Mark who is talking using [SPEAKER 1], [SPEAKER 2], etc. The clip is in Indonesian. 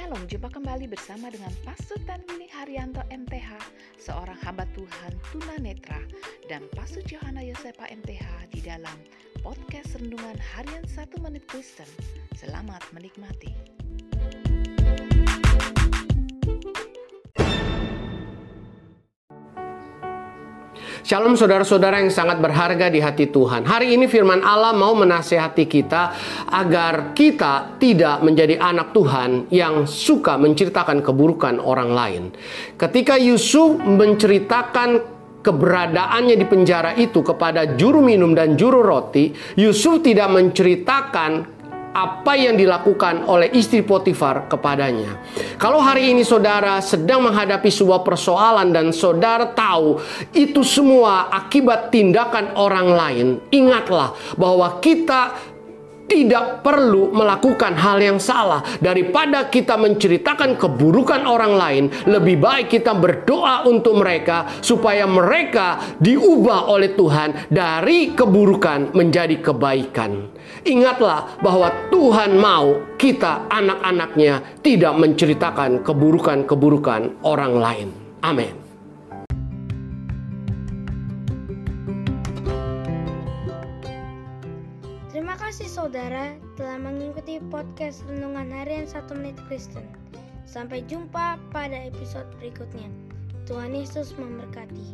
[SPEAKER 1] Shalom, jumpa kembali bersama dengan Pastor Tanwini Haryanto MTH, seorang hamba Tuhan tunanetra, dan Pastor Johanna Yosepa MTH di dalam podcast Rendungan Harian 1 Menit Kristen. Selamat menikmati.
[SPEAKER 2] Shalom saudara-saudara yang sangat berharga di hati Tuhan. Hari ini firman Allah mau menasehati kita agar kita tidak menjadi anak Tuhan yang suka menceritakan keburukan orang lain. Ketika Yusuf menceritakan keberadaannya di penjara itu kepada juru minum dan juru roti, Yusuf tidak menceritakan apa yang dilakukan oleh istri Potifar kepadanya. Kalau hari ini saudara sedang menghadapi sebuah persoalan dan saudara tahu itu semua akibat tindakan orang lain, ingatlah bahwa kita tidak perlu melakukan hal yang salah daripada kita menceritakan keburukan orang lain. Lebih baik kita berdoa untuk mereka supaya mereka diubah oleh Tuhan dari keburukan menjadi kebaikan. Ingatlah bahwa Tuhan mau kita anak-anaknya tidak menceritakan keburukan-keburukan orang lain. Amin.
[SPEAKER 3] Terima kasih saudara telah mengikuti podcast Renungan Harian 1 Menit Kristen. Sampai jumpa pada episode berikutnya. Tuhan Yesus memberkati.